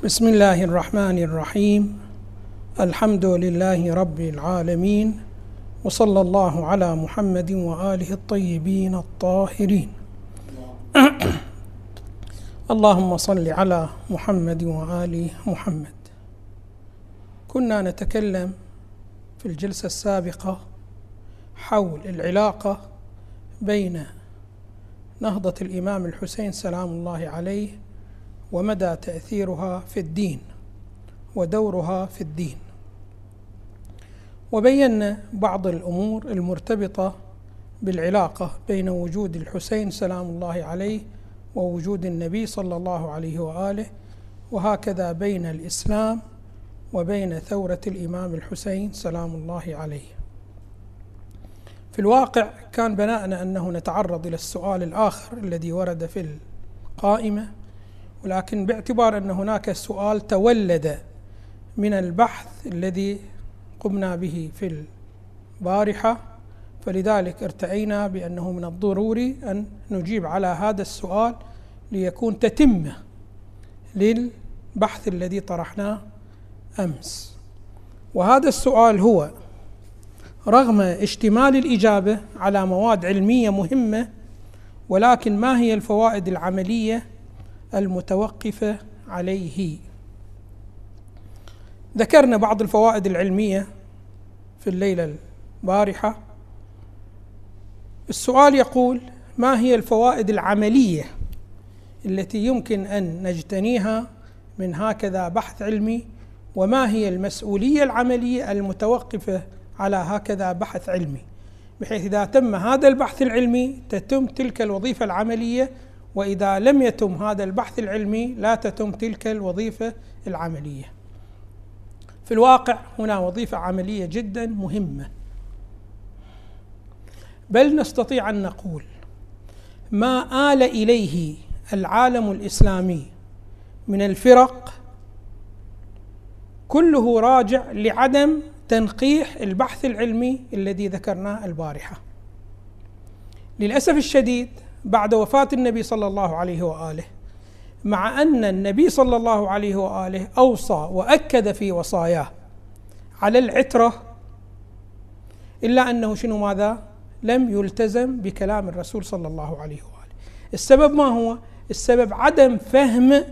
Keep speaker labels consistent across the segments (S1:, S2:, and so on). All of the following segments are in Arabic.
S1: بسم الله الرحمن الرحيم. الحمد لله رب العالمين وصلى الله على محمد وآله الطيبين الطاهرين. اللهم صل على محمد وآل محمد. كنا نتكلم في الجلسة السابقة حول العلاقة بين نهضة الإمام الحسين سلام الله عليه ومدى تأثيرها في الدين ودورها في الدين. وبينا بعض الأمور المرتبطة بالعلاقة بين وجود الحسين سلام الله عليه ووجود النبي صلى الله عليه وآله وهكذا بين الإسلام وبين ثورة الإمام الحسين سلام الله عليه. في الواقع كان بناءنا أنه نتعرض إلى السؤال الآخر الذي ورد في القائمة ولكن باعتبار أن هناك سؤال تولد من البحث الذي قمنا به في البارحة فلذلك ارتئينا بأنه من الضروري أن نجيب على هذا السؤال ليكون تتمه للبحث الذي طرحناه أمس. وهذا السؤال هو رغم اشتمال الإجابة على مواد علمية مهمة ولكن ما هي الفوائد العملية المتوقفة عليه. ذكرنا بعض الفوائد العلمية في الليلة البارحة. السؤال يقول ما هي الفوائد العملية التي يمكن أن نجتنيها من هكذا بحث علمي؟ وما هي المسؤولية العملية المتوقفة على هكذا بحث علمي؟ بحيث إذا تم هذا البحث العلمي تتم تلك الوظيفة العملية وإذا لم يتم هذا البحث العلمي لا تتم تلك الوظيفة العملية. في الواقع هنا وظيفة عملية جدا مهمة. بل نستطيع أن نقول ما آل إليه العالم الإسلامي من الفرق كله راجع لعدم تنقيح البحث العلمي الذي ذكرناه البارحة. للأسف الشديد بعد وفاة النبي صلى الله عليه وآله مع أن النبي صلى الله عليه وآله أوصى وأكد في وصاياه على العترة إلا أنه شنو ماذا؟ لم يلتزم بكلام الرسول صلى الله عليه وآله. السبب ما هو؟ السبب عدم فهم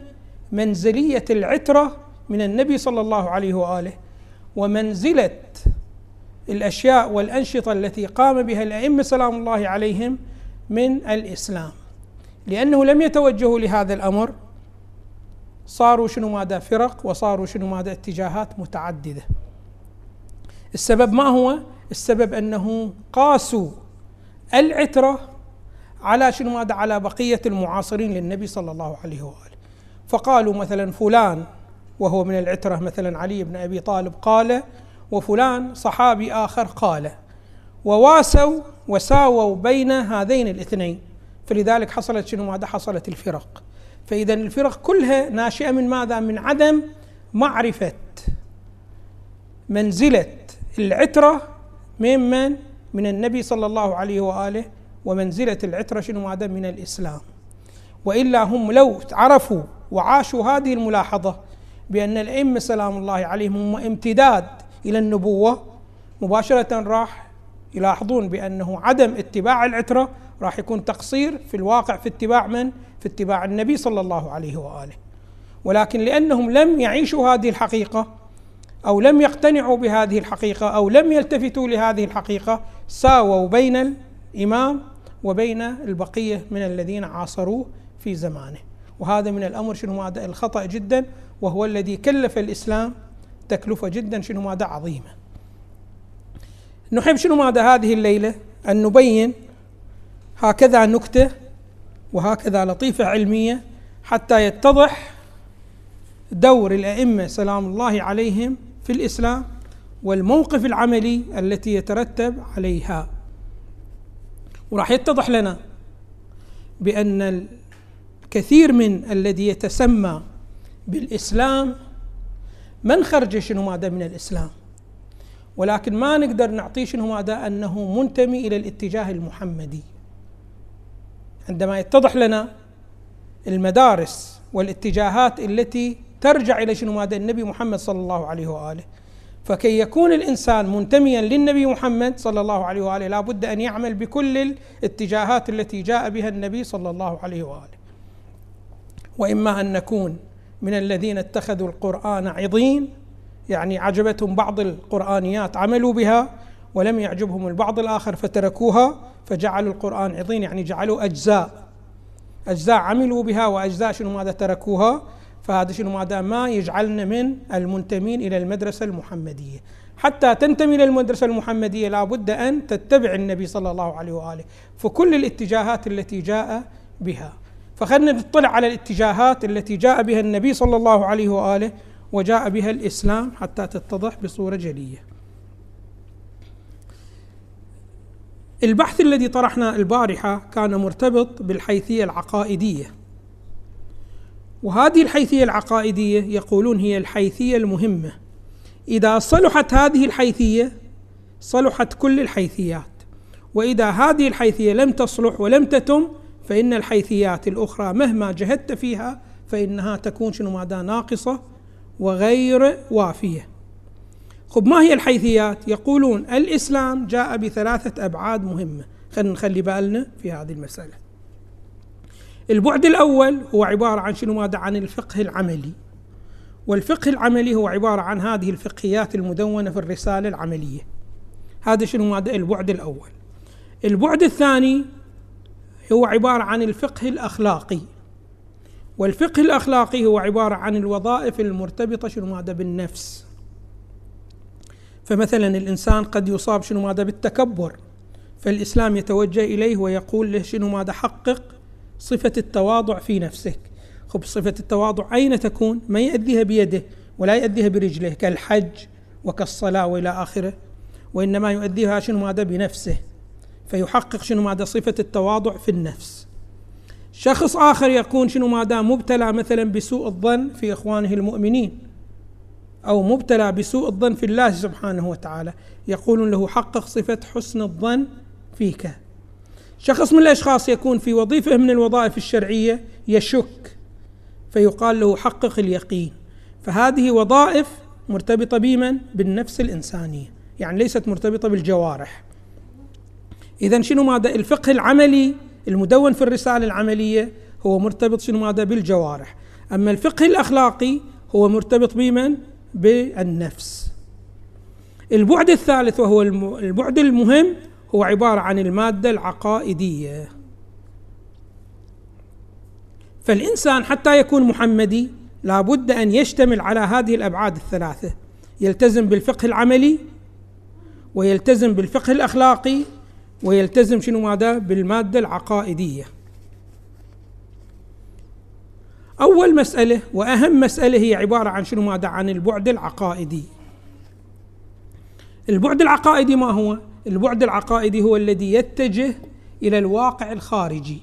S1: منزلية العترة من النبي صلى الله عليه وآله ومنزلة الأشياء والأنشطة التي قام بها الأئمة سلام الله عليهم من الإسلام. لأنه لم يتوجهوا لهذا الأمر صاروا شنو ماذا فرق وصاروا شنو ماذا اتجاهات متعددة. السبب ما هو؟ السبب أنه قاسوا العترة على شنو ماذا؟ على بقية المعاصرين للنبي صلى الله عليه وآله. فقالوا مثلا فلان وهو من العترة مثلا علي بن أبي طالب قال وفلان صحابي آخر قال. وواسوا وساووا بين هذين الاثنين. فلذلك حصلت شنو؟ ماذا؟ حصلت الفرق. فإذا الفرق كلها ناشئة من ماذا؟ من عدم معرفة منزلة العترة ممن من النبي صلى الله عليه وآله. ومنزلة العترة شنو؟ ماذا؟ من الإسلام. وإلا هم لو عرفوا وعاشوا هذه الملاحظة بأن الأئمة سلام الله عليهم هم امتداد إلى النبوة. مباشرة راح يلاحظون بأنه عدم اتباع العترة راح يكون تقصير في الواقع في اتباع من؟ في اتباع النبي صلى الله عليه وآله. ولكن لأنهم لم يعيشوا هذه الحقيقة أو لم يقتنعوا بهذه الحقيقة أو لم يلتفتوا لهذه الحقيقة ساووا بين الإمام وبين البقية من الذين عاصروه في زمانه. وهذا من الأمر شنو هذا الخطأ جدا وهو الذي كلف الإسلام تكلفة جدا شنو ماذا عظيمة. نحب شنو ماذا هذه الليلة؟ أن نبين هكذا نكتة وهكذا لطيفة علمية حتى يتضح دور الأئمة سلام الله عليهم في الإسلام والموقف العملي التي يترتب عليها. وراح يتضح لنا بأن الكثير من الذي يتسمى بالإسلام من خرج شنو ماذا من الإسلام؟ ولكن ما نقدر نعطيه شنو ماذا أنه منتمي إلى الاتجاه المحمدي. عندما يتضح لنا المدارس والاتجاهات التي ترجع إلى شنو ماذا النبي محمد صلى الله عليه وآله. فكي يكون الإنسان منتميا للنبي محمد صلى الله عليه وآله لابد أن يعمل بكل الاتجاهات التي جاء بها النبي صلى الله عليه وآله. وإما أن نكون من الذين اتخذوا القرآن عضين يعني عجبتهم بعض القرآنيات عملوا بها ولم يعجبهم البعض الآخر فتركوها فجعلوا القرآن عضين يعني جعلوا أجزاء أجزاء عملوا بها وأجزاء شنو ماذا تركوها فهذا شنو ماذا ما يجعلنا من المنتمين إلى المدرسة المحمدية. حتى تنتمي إلى المدرسة المحمدية لابد أن تتبع النبي صلى الله عليه وآله فكل الاتجاهات التي جاء بها. فخلنا نطلع على الاتجاهات التي جاء بها النبي صلى الله عليه وآله وجاء بها الإسلام حتى تتضح بصورة جلية. البحث الذي طرحنا البارحة كان مرتبط بالحيثية العقائدية. وهذه الحيثية العقائدية يقولون هي الحيثية المهمة. إذا صلحت هذه الحيثية صلحت كل الحيثيات. وإذا هذه الحيثية لم تصلح ولم تتم فإن الحيثيات الأخرى مهما جهدت فيها فإنها تكون شنو ماذا ناقصة وغير وافية. خب ما هي الحيثيات؟ يقولون الإسلام جاء بثلاثة أبعاد مهمة. خلينا نخلي بالنا في هذه المسألة. البعد الأول هو عبارة عن شنو؟ ماذا؟ عن الفقه العملي. والفقه العملي هو عبارة عن هذه الفقهيات المدونة في الرسالة العملية. هذا شنو؟ ماذا؟ البعد الأول. البعد الثاني هو عبارة عن الفقه الأخلاقي. والفقه الأخلاقي هو عبارة عن الوظائف المرتبطة شنو ماذا بالنفس. فمثلا الإنسان قد يصاب شنو ماذا بالتكبر فالإسلام يتوجه إليه ويقول له شنو ماذا حقق صفة التواضع في نفسك. خب صفة التواضع أين تكون؟ ما يأذيها بيده ولا يأذيها برجله كالحج وكالصلاة وإلى آخره وإنما يؤديها شنو ماذا بنفسه. فيحقق شنو ماذا؟ صفة التواضع في النفس. شخص آخر يكون شنو ماذا مبتلى مثلا بسوء الظن في إخوانه المؤمنين أو مبتلى بسوء الظن في الله سبحانه وتعالى يقولون له حقق صفة حسن الظن فيك. شخص من الأشخاص يكون في وظيفة من الوظائف الشرعية يشك فيقال له حقق اليقين. فهذه وظائف مرتبطة بمن؟ بالنفس الإنسانية. يعني ليست مرتبطة بالجوارح. إذا شنو ماذا؟ الفقه العملي المدون في الرسالة العملية هو مرتبط شنو ماذا؟ بالجوارح. أما الفقه الأخلاقي هو مرتبط بمن؟ بالنفس. البعد الثالث وهو البعد المهم هو عبارة عن المادة العقائدية. فالإنسان حتى يكون محمدي لابد أن يشتمل على هذه الأبعاد الثلاثة. يلتزم بالفقه العملي ويلتزم بالفقه الأخلاقي ويلتزم شنو ماذا؟ بالمادة العقائدية. أول مسألة وأهم مسألة هي عبارة عن شنو ماذا؟ عن البعد العقائدي. البعد العقائدي ما هو؟ البعد العقائدي هو الذي يتجه إلى الواقع الخارجي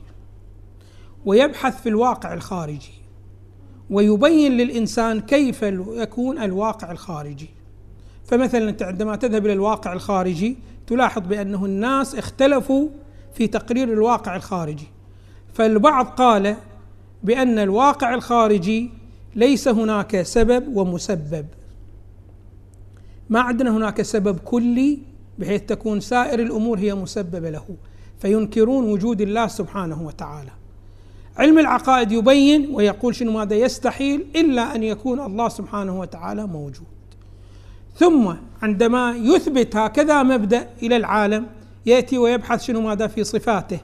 S1: ويبحث في الواقع الخارجي ويبين للإنسان كيف يكون الواقع الخارجي. فمثلا أنت عندما تذهب إلى الواقع الخارجي تلاحظ بأنه الناس اختلفوا في تقرير الواقع الخارجي. فالبعض قال بأن الواقع الخارجي ليس هناك سبب ومسبب. ما عندنا هناك سبب كلي بحيث تكون سائر الأمور هي مسببة له فينكرون وجود الله سبحانه وتعالى. علم العقائد يبين ويقول شنو ماذا يستحيل إلا أن يكون الله سبحانه وتعالى موجود. ثم عندما يثبت هكذا مبدأ إلى العالم يأتي ويبحث شنو ماذا في صفاته.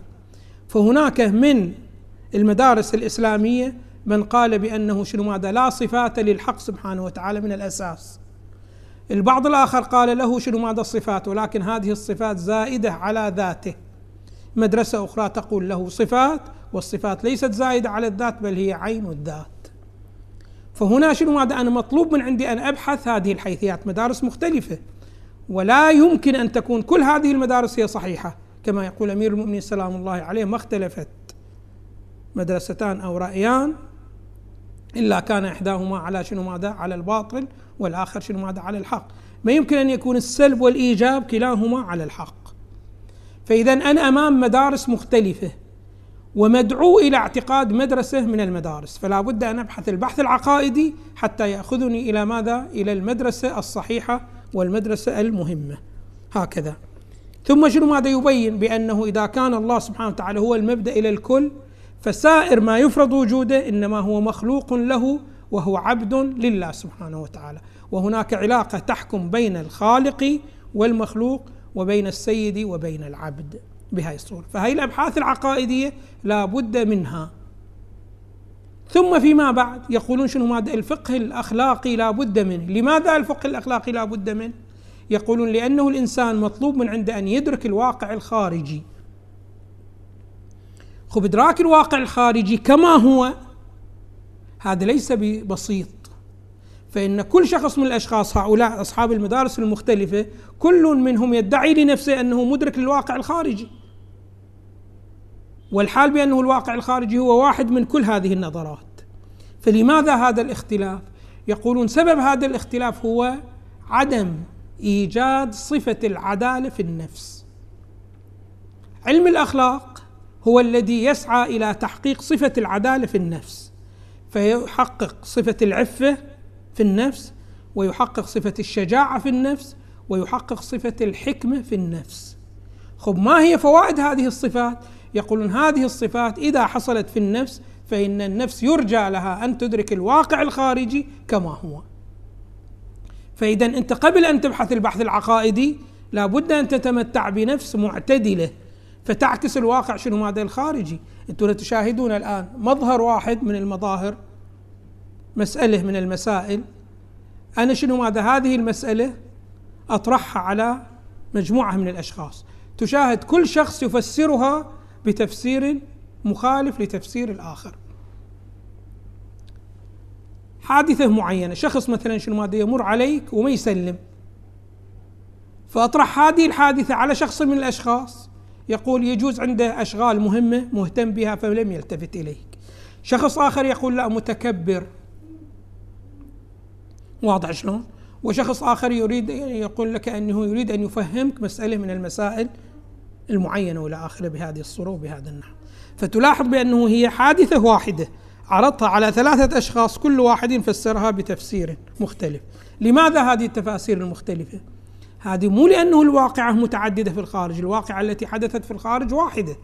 S1: فهناك من المدارس الإسلامية من قال بأنه شنو ماذا لا صفات للحق سبحانه وتعالى من الأساس. البعض الآخر قال له شنو ماذا الصفات ولكن هذه الصفات زائدة على ذاته. مدرسة أخرى تقول له صفات والصفات ليست زائدة على الذات بل هي عين الذات. فهنا شنو ماذا؟ أنا مطلوب من عندي أن أبحث هذه الحيثيات مدارس مختلفة. ولا يمكن أن تكون كل هذه المدارس هي صحيحة. كما يقول أمير المؤمنين سلام الله عليه ما اختلفت مدرستان أو رأيان إلا كان إحداهما على شنو ماذا؟ على الباطل والآخر شنو ماذا؟ على الحق. ما يمكن أن يكون السلب والإيجاب كلاهما على الحق. فإذا أنا أمام مدارس مختلفة. ومدعو إلى اعتقاد مدرسة من المدارس. فلا بد أن أبحث البحث العقائدي حتى يأخذني إلى ماذا؟ إلى المدرسة الصحيحة والمدرسة المهمة. هكذا. ثم شنو ماذا يبين؟ بأنه إذا كان الله سبحانه وتعالى هو المبدأ إلى الكل فسائر ما يفرض وجوده إنما هو مخلوق له وهو عبد لله سبحانه وتعالى. وهناك علاقة تحكم بين الخالق والمخلوق وبين السيد وبين العبد. بهاي الصورة. فهي الأبحاث العقائدية لا بد منها. ثم فيما بعد يقولون شنو؟ ماذا؟ الفقه الأخلاقي لا بد منه. لماذا الفقه الأخلاقي لا بد منه؟ يقولون لأنه الإنسان مطلوب من عنده أن يدرك الواقع الخارجي. خب إدراك الواقع الخارجي كما هو هذا ليس ببسيط. فإن كل شخص من الأشخاص هؤلاء أصحاب المدارس المختلفة كل منهم يدعي لنفسه أنه مدرك للواقع الخارجي. والحال بأنه الواقع الخارجي هو واحد من كل هذه النظرات. فلماذا هذا الاختلاف؟ يقولون سبب هذا الاختلاف هو عدم إيجاد صفة العدالة في النفس. علم الأخلاق هو الذي يسعى إلى تحقيق صفة العدالة في النفس فيحقق صفة العفة في النفس ويحقق صفة الشجاعة في النفس ويحقق صفة الحكمة في النفس. خب ما هي فوائد هذه الصفات؟ يقولون هذه الصفات إذا حصلت في النفس فإن النفس يرجى لها أن تدرك الواقع الخارجي كما هو. فإذا أنت قبل أن تبحث البحث العقائدي لابد أن تتمتع بنفس معتدلة فتعكس الواقع شنو ماذا الخارجي. أنتم تشاهدون الآن مظهر واحد من المظاهر مسألة من المسائل. أنا شنو ماذا هذه المسألة؟ أطرحها على مجموعة من الأشخاص. تشاهد كل شخص يفسرها بتفسير مخالف لتفسير الآخر. حادثة معينة شخص مثلا شنو ماذا يمر عليك وما يسلم. فأطرح هذه الحادثة على شخص من الأشخاص يقول يجوز عنده أشغال مهمة مهتم بها فلم يلتفت إليك. شخص آخر يقول لا متكبر. واضح شلون؟ وشخص آخر يريد يقول لك أنه يريد أن يفهمك مسألة من المسائل المعينة وإلى آخره بهذه الصورة وبهذا النحو فتلاحظ بأنه هي حادثة واحدة عرضتها على ثلاثة أشخاص كل واحد فسرها بتفسير مختلف لماذا هذه التفاسير المختلفة؟ هذه مو لأنه الواقعة متعددة في الخارج الواقعة التي حدثت في الخارج واحدة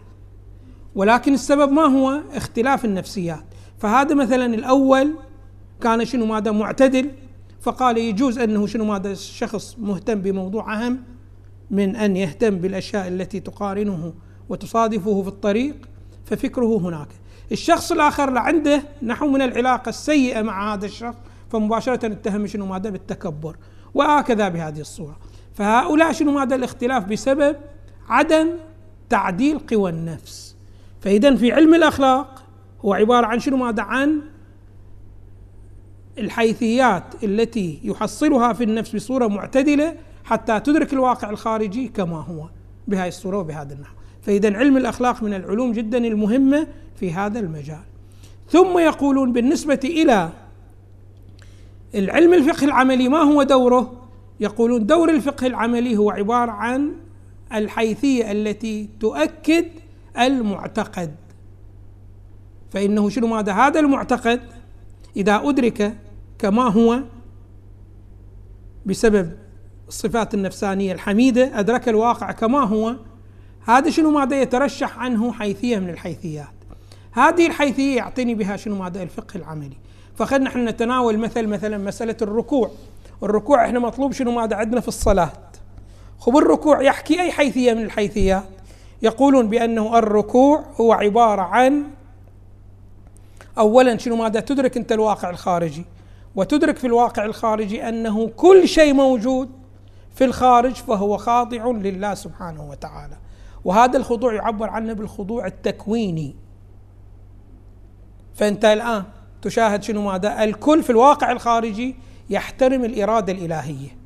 S1: ولكن السبب ما هو؟ اختلاف النفسيات فهذا مثلا الأول كان شنو ماذا معتدل فقال يجوز أنه شنو ماذا شخص مهتم بموضوع أهم من أن يهتم بالأشياء التي تقارنه وتصادفه في الطريق ففكره هناك. الشخص الآخر لا عنده نحو من العلاقة السيئة مع هذا الشخص فمباشرة اتهم شنو ماذا؟ بالتكبر. وهكذا بهذه الصورة. فهؤلاء شنو ماذا؟ الاختلاف بسبب عدم تعديل قوى النفس. فاذا في علم الأخلاق هو عبارة عن شنو ماذا؟ عن الحيثيات التي يحصلها في النفس بصورة معتدلة حتى تدرك الواقع الخارجي كما هو بهذه الصورة وبهذا النحو. فإذا علم الأخلاق من العلوم جدا المهمة في هذا المجال. ثم يقولون بالنسبة إلى العلم الفقه العملي ما هو دوره؟ يقولون دور الفقه العملي هو عبارة عن الحيثية التي تؤكد المعتقد. فإنه شنو ماذا؟ هذا المعتقد إذا أدرك كما هو بسبب الصفات النفسانية الحميدة أدرك الواقع كما هو. هذا شنو ماذا يترشح عنه؟ حيثية من الحيثيات. هذه الحيثية يعطيني بها شنو ماذا؟ الفقه العملي. فخلنا نحن نتناول مثل مثلا مسألة الركوع. الركوع إحنا مطلوب شنو ماذا؟ عندنا في الصلاة. خب الركوع يحكي أي حيثية من الحيثيات؟ يقولون بأنه الركوع هو عبارة عن أولا شنو ماذا؟ تدرك أنت الواقع الخارجي. وتدرك في الواقع الخارجي أنه كل شيء موجود. في الخارج فهو خاضع لله سبحانه وتعالى. وهذا الخضوع يعبر عنه بالخضوع التكويني. فأنت الآن تشاهد شنو ماذا؟ الكل في الواقع الخارجي يحترم الإرادة الإلهية.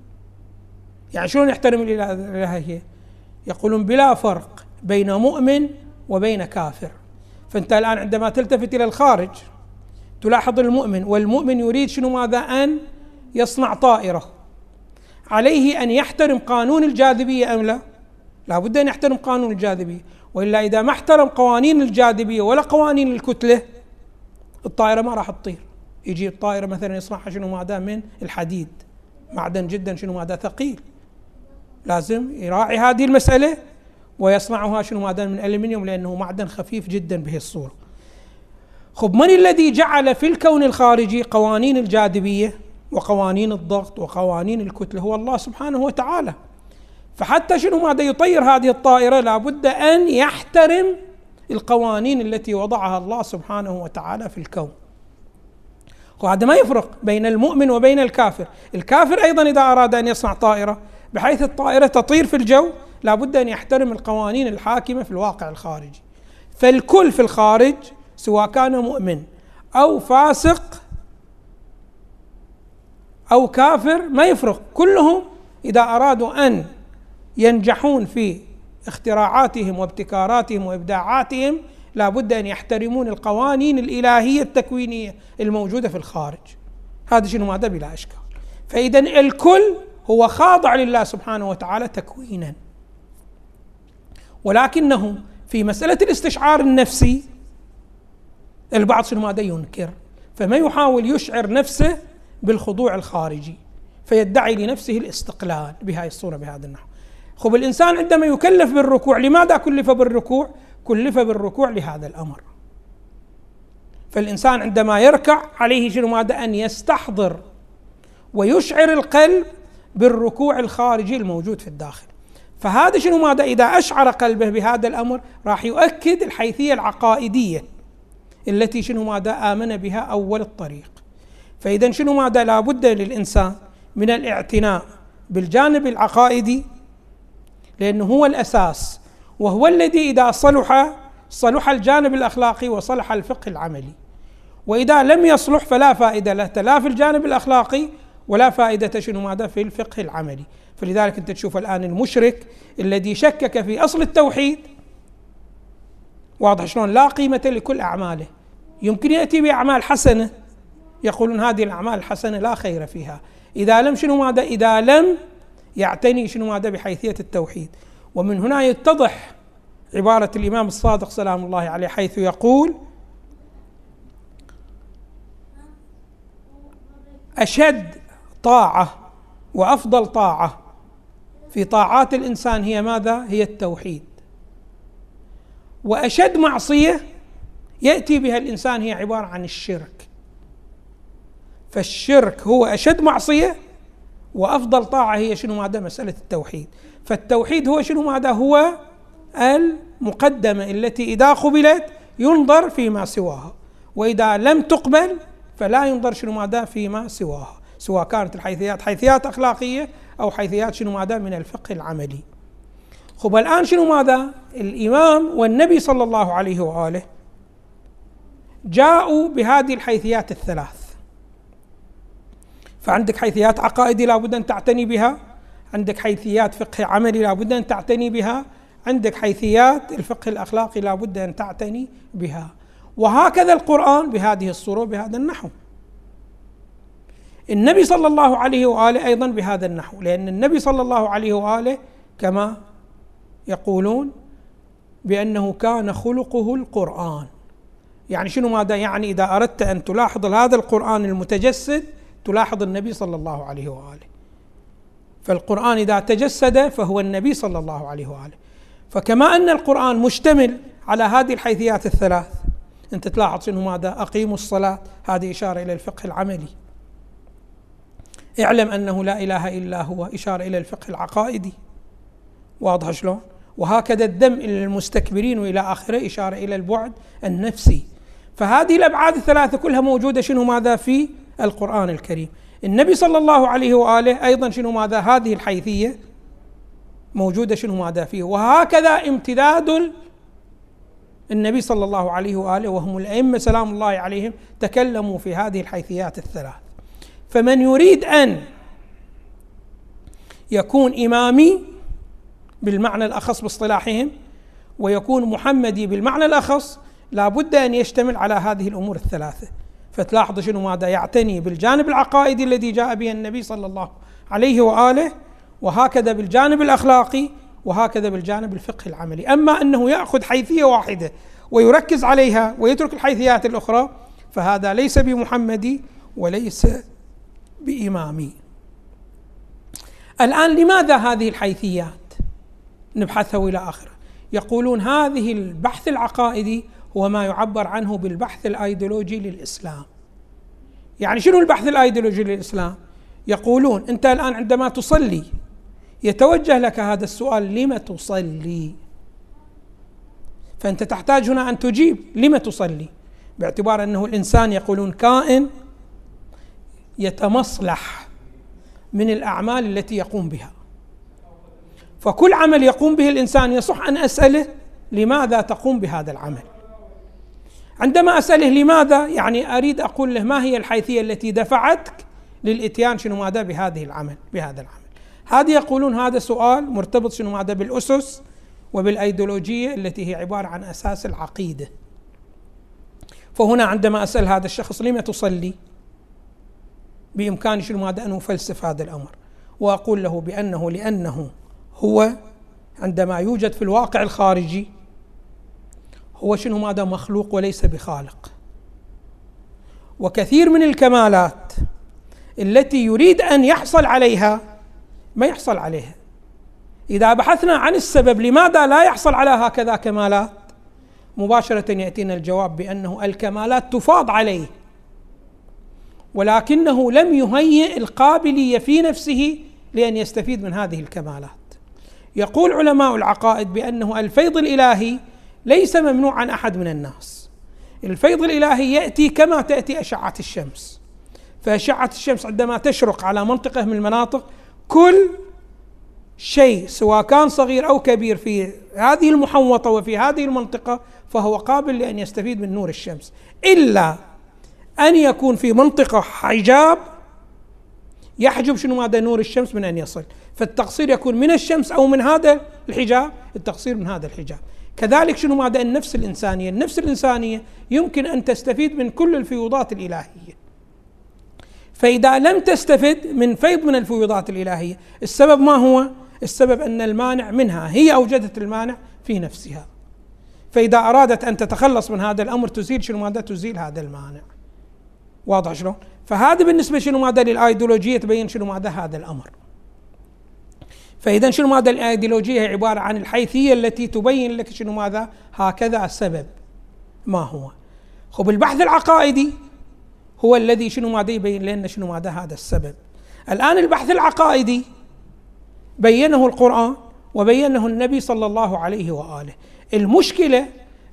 S1: يعني شلون يحترم الإرادة الإلهية؟ يقولون بلا فرق بين مؤمن وبين كافر. فأنت الآن عندما تلتفت إلى الخارج تلاحظ المؤمن والمؤمن يريد شنو ماذا؟ أن يصنع طائرة. عليه أن يحترم قانون الجاذبية أم لا؟ لابد أن يحترم قانون الجاذبية. وإلا إذا ما احترم قوانين الجاذبية ولا قوانين الكتلة الطائرة ما راح تطير. يجي الطائرة مثلا يصنعها شنو ماذا من الحديد. معدن جدا شنو ماذا ثقيل. لازم يراعي هذه المسألة ويصنعها شنو ماذا من الالمنيوم لأنه معدن خفيف جدا بهي الصورة خب من الذي جعل في الكون الخارجي قوانين الجاذبية؟ وقوانين الضغط وقوانين الكتله هو الله سبحانه وتعالى. فحتى شنو ماذا يطير هذه الطائرة؟ لابد أن يحترم القوانين التي وضعها الله سبحانه وتعالى في الكون. وهذا ما يفرق بين المؤمن وبين الكافر. الكافر أيضا إذا أراد أن يصنع طائرة بحيث الطائرة تطير في الجو لابد أن يحترم القوانين الحاكمة في الواقع الخارجي. فالكل في الخارج سواء كان مؤمن أو فاسق أو كافر ما يفرق. كلهم إذا أرادوا أن ينجحون في اختراعاتهم وابتكاراتهم وإبداعاتهم لابد أن يحترمون القوانين الإلهية التكوينية الموجودة في الخارج. هذا شنو؟ ماذا بلا إشكال. فإذا الكل هو خاضع لله سبحانه وتعالى تكوينا. ولكنه في مسألة الاستشعار النفسي البعض شنو ماذا ينكر؟ فما يحاول يشعر نفسه بالخضوع الخارجي فيدعي لنفسه الاستقلال بهذه الصورة بهذا النحو. خب الإنسان عندما يكلف بالركوع لماذا كلف بالركوع؟ كلف بالركوع لهذا الأمر. فالإنسان عندما يركع عليه شنو؟ ماذا؟ أن يستحضر ويشعر القلب بالركوع الخارجي الموجود في الداخل. فهذا شنو؟ ماذا؟ إذا أشعر قلبه بهذا الأمر راح يؤكد الحيثية العقائدية التي شنو؟ ماذا؟ آمن بها أول الطريق. فإذا شنو ماذا لابد للإنسان من الاعتناء بالجانب العقائدي لأنه هو الأساس وهو الذي إذا صلح صلح الجانب الأخلاقي وصلح الفقه العملي. وإذا لم يصلح فلا فائدة له لا في الجانب الأخلاقي ولا فائدة شنو ماذا في الفقه العملي. فلذلك أنت تشوف الآن المشرك الذي شكك في أصل التوحيد واضح شلون لا قيمة لكل أعماله. يمكن يأتي بأعمال حسنة يقولون هذه الأعمال الحسنة لا خير فيها. إذا لم شنو ماذا؟ إذا لم يعتني شنو ماذا؟ بحيثية التوحيد. ومن هنا يتضح عبارة الإمام الصادق سلام الله عليه حيث يقول أشد طاعة وأفضل طاعة في طاعات الإنسان هي ماذا؟ هي التوحيد. وأشد معصية يأتي بها الإنسان هي عبارة عن الشرك. فالشرك هو أشد معصية وأفضل طاعة هي شنو ماذا؟ مسألة التوحيد. فالتوحيد هو شنو ماذا؟ هو المقدمة التي إذا قبلت ينظر فيما سواها وإذا لم تقبل فلا ينظر شنو ماذا؟ فيما سواها سواء كانت الحيثيات حيثيات أخلاقية أو حيثيات شنو ماذا؟ من الفقه العملي. خب الآن شنو ماذا؟ الإمام والنبي صلى الله عليه وآله جاءوا بهذه الحيثيات الثلاث. فعندك حيثيات عقائدي لابد أن تعتني بها. عندك حيثيات فقه عملي لابد أن تعتني بها. عندك حيثيات الفقه الأخلاقي لابد أن تعتني بها. وهكذا القرآن بهذه الصورة بهذا النحو. النبي صلى الله عليه وآله أيضا بهذا النحو لأن النبي صلى الله عليه وآله كما يقولون بأنه كان خلقه القرآن. يعني شنو ماذا؟ يعني إذا أردت أن تلاحظ هذا القرآن المتجسد تلاحظ النبي صلى الله عليه وآله. فالقرآن إذا تجسد فهو النبي صلى الله عليه وآله. فكما أن القرآن مشتمل على هذه الحيثيات الثلاث أنت تلاحظ شنو ماذا؟ أقيموا الصلاة هذه إشارة إلى الفقه العملي. اعلم أنه لا إله إلا هو إشارة إلى الفقه العقائدي. واضح شلون؟ وهكذا الذم إلى المستكبرين وإلى آخره إشارة إلى البعد النفسي. فهذه الأبعاد الثلاثة كلها موجودة شنو ماذا؟ في القرآن الكريم. النبي صلى الله عليه وآله أيضا شنو ماذا؟ هذه الحيثية موجودة شنو ماذا فيه؟ وهكذا امتداد النبي صلى الله عليه وآله وهم الأئمة سلام الله عليهم تكلموا في هذه الحيثيات الثلاث. فمن يريد أن يكون إمامي بالمعنى الأخص باصطلاحهم ويكون محمدي بالمعنى الأخص لابد أن يشتمل على هذه الأمور الثلاثة. فتلاحظ شنو ماذا يعتني بالجانب العقائدي الذي جاء به النبي صلى الله عليه وآله وهكذا بالجانب الأخلاقي وهكذا بالجانب الفقهي العملي. أما أنه يأخذ حيثية واحدة ويركز عليها ويترك الحيثيات الأخرى فهذا ليس بمحمدي وليس بإمامي. الآن لماذا هذه الحيثيات؟ نبحثها إلى آخره. يقولون هذه البحث العقائدي هو ما يعبر عنه بالبحث الأيديولوجي للإسلام. يعني شنو البحث الأيديولوجي للإسلام؟ يقولون أنت الآن عندما تصلي يتوجه لك هذا السؤال لم تصلي؟ فأنت تحتاج هنا أن تجيب لم تصلي؟ باعتبار أنه الإنسان يقولون كائن يتمصلح من الأعمال التي يقوم بها. فكل عمل يقوم به الإنسان يصح أن أسأله لماذا تقوم بهذا العمل؟ عندما أسأله لماذا يعني أريد أقول له ما هي الحيثية التي دفعتك للإتيان شنو ماذا بهذه العمل بهذا العمل. هذه يقولون هذا سؤال مرتبط شنو ماذا بالأسس وبالأيديولوجية التي هي عبارة عن أساس العقيدة. فهنا عندما أسأل هذا الشخص لم تصلي؟ بإمكاني شنو ماذا أن أفلسف هذا الأمر. وأقول له بأنه لأنه هو عندما يوجد في الواقع الخارجي هو شنو؟ ماذا مخلوق وليس بخالق. وكثير من الكمالات التي يريد أن يحصل عليها ما يحصل عليها. إذا بحثنا عن السبب لماذا لا يحصل على هكذا كمالات مباشرة يأتينا الجواب بأنه الكمالات تفاض عليه. ولكنه لم يهيئ القابلية في نفسه لأن يستفيد من هذه الكمالات. يقول علماء العقائد بأنه الفيض الإلهي ليس ممنوع عن أحد من الناس. الفيض الإلهي يأتي كما تأتي أشعة الشمس. فأشعة الشمس عندما تشرق على منطقة من المناطق كل شيء سواء كان صغير أو كبير في هذه المحوطة وفي هذه المنطقة فهو قابل لأن يستفيد من نور الشمس. إلا أن يكون في منطقة حجاب يحجب شنو هذا نور الشمس من أن يصل. فالتقصير يكون من الشمس أو من هذا الحجاب التقصير من هذا الحجاب. كذلك شنو ماذا؟ النفس الإنسانية. النفس الإنسانية يمكن أن تستفيد من كل الفيوضات الإلهية. فإذا لم تستفد من فيض من الفيوضات الإلهية السبب ما هو؟ السبب أن المانع منها هي أوجدت المانع في نفسها. فإذا أرادت أن تتخلص من هذا الأمر تزيل شنو ماذا؟ تزيل هذا المانع. واضح شلون؟ فهذا بالنسبة شنو ماذا؟ للأيديولوجية تبين شنو ماذا؟ هذا الأمر. فإذا شنو ماذا الأيديولوجية هي عبارة عن الحيثية التي تبين لك شنو ماذا؟ هكذا السبب. ما هو؟ خب البحث العقائدي هو الذي شنو ماذا يبين لنا شنو ماذا هذا السبب. الآن البحث العقائدي بينه القرآن وبينه النبي صلى الله عليه وآله. المشكلة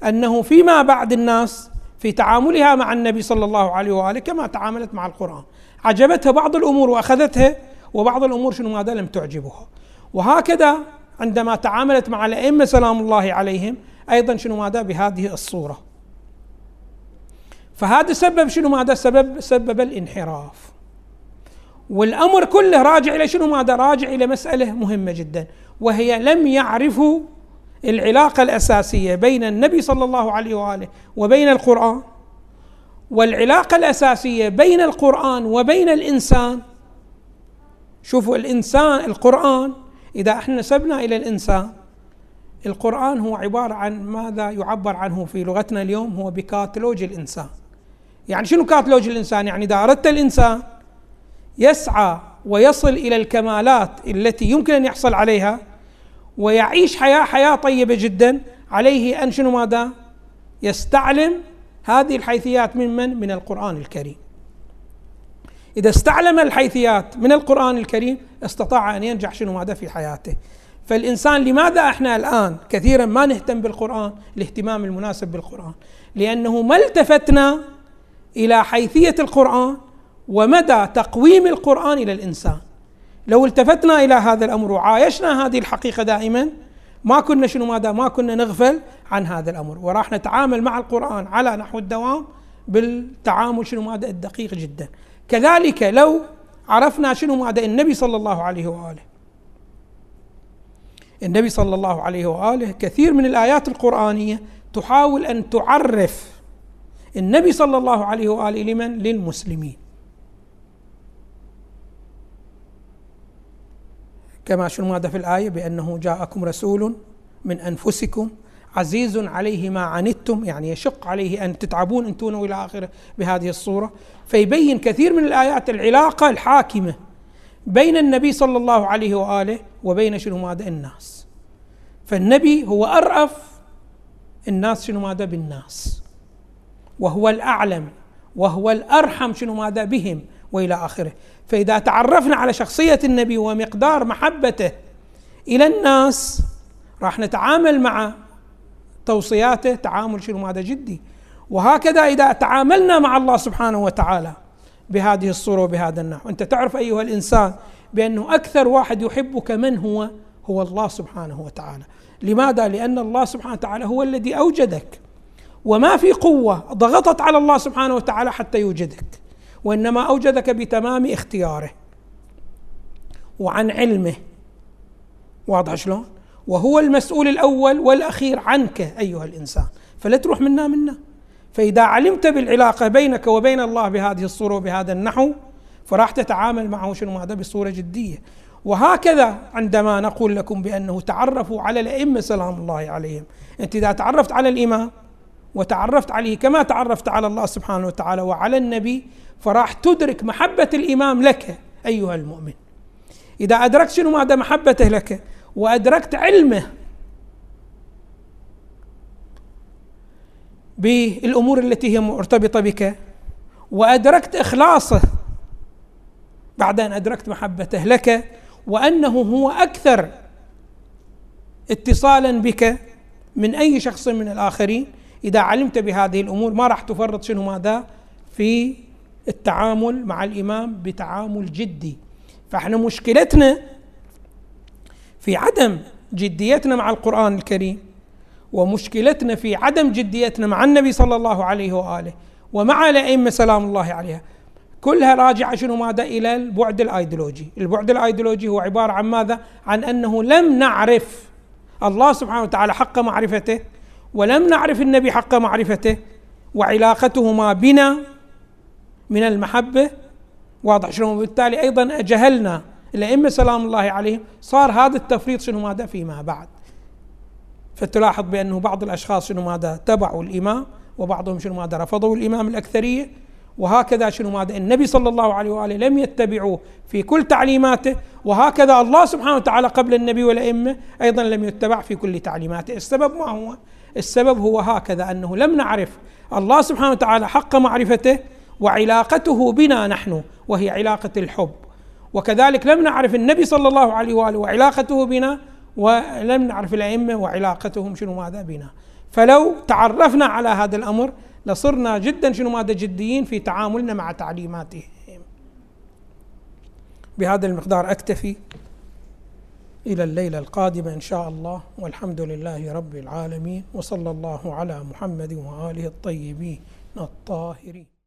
S1: أنه فيما بعد الناس في تعاملها مع النبي صلى الله عليه وآله كما تعاملت مع القرآن. عجبتها بعض الأمور وأخذتها وبعض الأمور شنو ماذا لم تعجبها. وهكذا عندما تعاملت مع الأئمة سلام الله عليهم أيضا شنو ماذا؟ بهذه الصورة. فهذا سبب شنو ماذا؟ سبب سبب الانحراف. والأمر كله راجع إلى شنو ماذا؟ راجع إلى مسألة مهمة جدا وهي لم يعرفوا العلاقة الأساسية بين النبي صلى الله عليه وآله وبين القرآن. والعلاقة الأساسية بين القرآن وبين الإنسان شوفوا الإنسان القرآن إذا إحنا نسبنا إلى الإنسان القرآن هو عبارة عن ماذا يعبر عنه في لغتنا اليوم؟ هو بكاتالوج الإنسان. يعني شنو كاتالوج الإنسان؟ يعني إذا أردت الإنسان يسعى ويصل إلى الكمالات التي يمكن أن يحصل عليها ويعيش حياة حياة طيبة جدا عليه أن شنو ماذا؟ يستعلم هذه الحيثيات من من؟ من القرآن الكريم. إذا استعلم الحيثيات من القرآن الكريم استطاع أن ينجح شنو ماذا في حياته. فالإنسان لماذا إحنا الآن كثيرا ما نهتم بالقرآن؟ الاهتمام المناسب بالقرآن. لأنه ما التفتنا إلى حيثية القرآن ومدى تقويم القرآن إلى الإنسان. لو التفتنا إلى هذا الأمر وعايشنا هذه الحقيقة دائما ما كنا شنو ماذا؟ ما كنا نغفل عن هذا الأمر. وراح نتعامل مع القرآن على نحو الدوام بالتعامل شنو ماذا؟ الدقيق جدا. كذلك لو عرفنا شنو معنى النبي صلى الله عليه وآله النبي صلى الله عليه وآله كثير من الآيات القرآنية تحاول أن تعرف النبي صلى الله عليه وآله لمن؟ للمسلمين. كما شنو ماذا في الآية بأنه جاءكم رسول من أنفسكم عزيز عليه ما عنتم يعني يشق عليه أن تتعبون أنتم إلى آخره بهذه الصورة. فيبين كثير من الآيات العلاقة الحاكمة بين النبي صلى الله عليه وآله وبين شنو ماذا؟ الناس. فالنبي هو أرأف الناس شنو ماذا؟ بالناس. وهو الأعلم وهو الأرحم شنو ماذا؟ بهم وإلى آخره. فإذا تعرفنا على شخصية النبي ومقدار محبته إلى الناس راح نتعامل مع توصياته تعامل شنو؟ هذا جدي. وهكذا إذا تعاملنا مع الله سبحانه وتعالى بهذه الصورة وبهذا النحو. أنت تعرف أيها الإنسان بأنه أكثر واحد يحبك من هو؟ هو الله سبحانه وتعالى. لماذا؟ لأن الله سبحانه وتعالى هو الذي أوجدك. وما في قوة ضغطت على الله سبحانه وتعالى حتى يوجدك. وإنما أوجدك بتمام اختياره وعن علمه. واضح شلون؟ وهو المسؤول الأول والأخير عنك أيها الإنسان. فلا تروح منا منا. فإذا علمت بالعلاقة بينك وبين الله بهذه الصورة وبهذا النحو فراح تتعامل معه شنو؟ هذا بصورة جدية. وهكذا عندما نقول لكم بأنه تعرفوا على الأئمة سلام الله عليهم. أنت إذا تعرفت على الإمام وتعرفت عليه كما تعرفت على الله سبحانه وتعالى وعلى النبي فراح تدرك محبة الإمام لك أيها المؤمن. إذا أدركت شنو؟ ماذا محبته لك. وأدركت علمه بالأمور التي هي مرتبطة بك وأدركت إخلاصه بعد أن أدركت محبته لك وأنه هو أكثر اتصالا بك من أي شخص من الآخرين. إذا علمت بهذه الأمور ما راح تفرط شنو ماذا؟ في التعامل مع الإمام بتعامل جدي. فإحنا مشكلتنا في عدم جديتنا مع القرآن الكريم ومشكلتنا في عدم جديتنا مع النبي صلى الله عليه وآله ومع الأئمة سلام الله عليهم. كلها راجعة شنو ماذا؟ إلى البعد الأيديولوجي، البعد الأيديولوجي هو عبارة عن ماذا؟ عن أنه لم نعرف الله سبحانه وتعالى حق معرفته ولم نعرف النبي حق معرفته وعلاقتهما بنا من المحبة. واضح شلون وبالتالي أيضا جهلنا الأئمة سلام الله عليهم صار هذا التفريط شنو ماذا فيما بعد؟ فتلاحظ بأنه بعض الأشخاص شنو ماذا؟ تبعوا الإمام وبعضهم شنو ماذا؟ رفضوا الإمام الأكثرية وهكذا شنو ماذا؟ النبي صلى الله عليه وآله لم يتبعوه في كل تعليماته وهكذا الله سبحانه وتعالى قبل النبي والأئمة أيضا لم يتبع في كل تعليماته. السبب ما هو؟ السبب هو هكذا أنه لم نعرف الله سبحانه وتعالى حق معرفته وعلاقته بنا نحن وهي علاقة الحب. وكذلك لم نعرف النبي صلى الله عليه وآله وعلاقته بنا ولم نعرف الأئمة وعلاقتهم شنو ماذا بنا. فلو تعرفنا على هذا الأمر لصرنا جدا شنو ماذا جديين في تعاملنا مع تعليماتهم. بهذا المقدار أكتفي إلى الليلة القادمة إن شاء الله والحمد لله رب العالمين وصلى الله على محمد وآله الطيبين الطاهرين.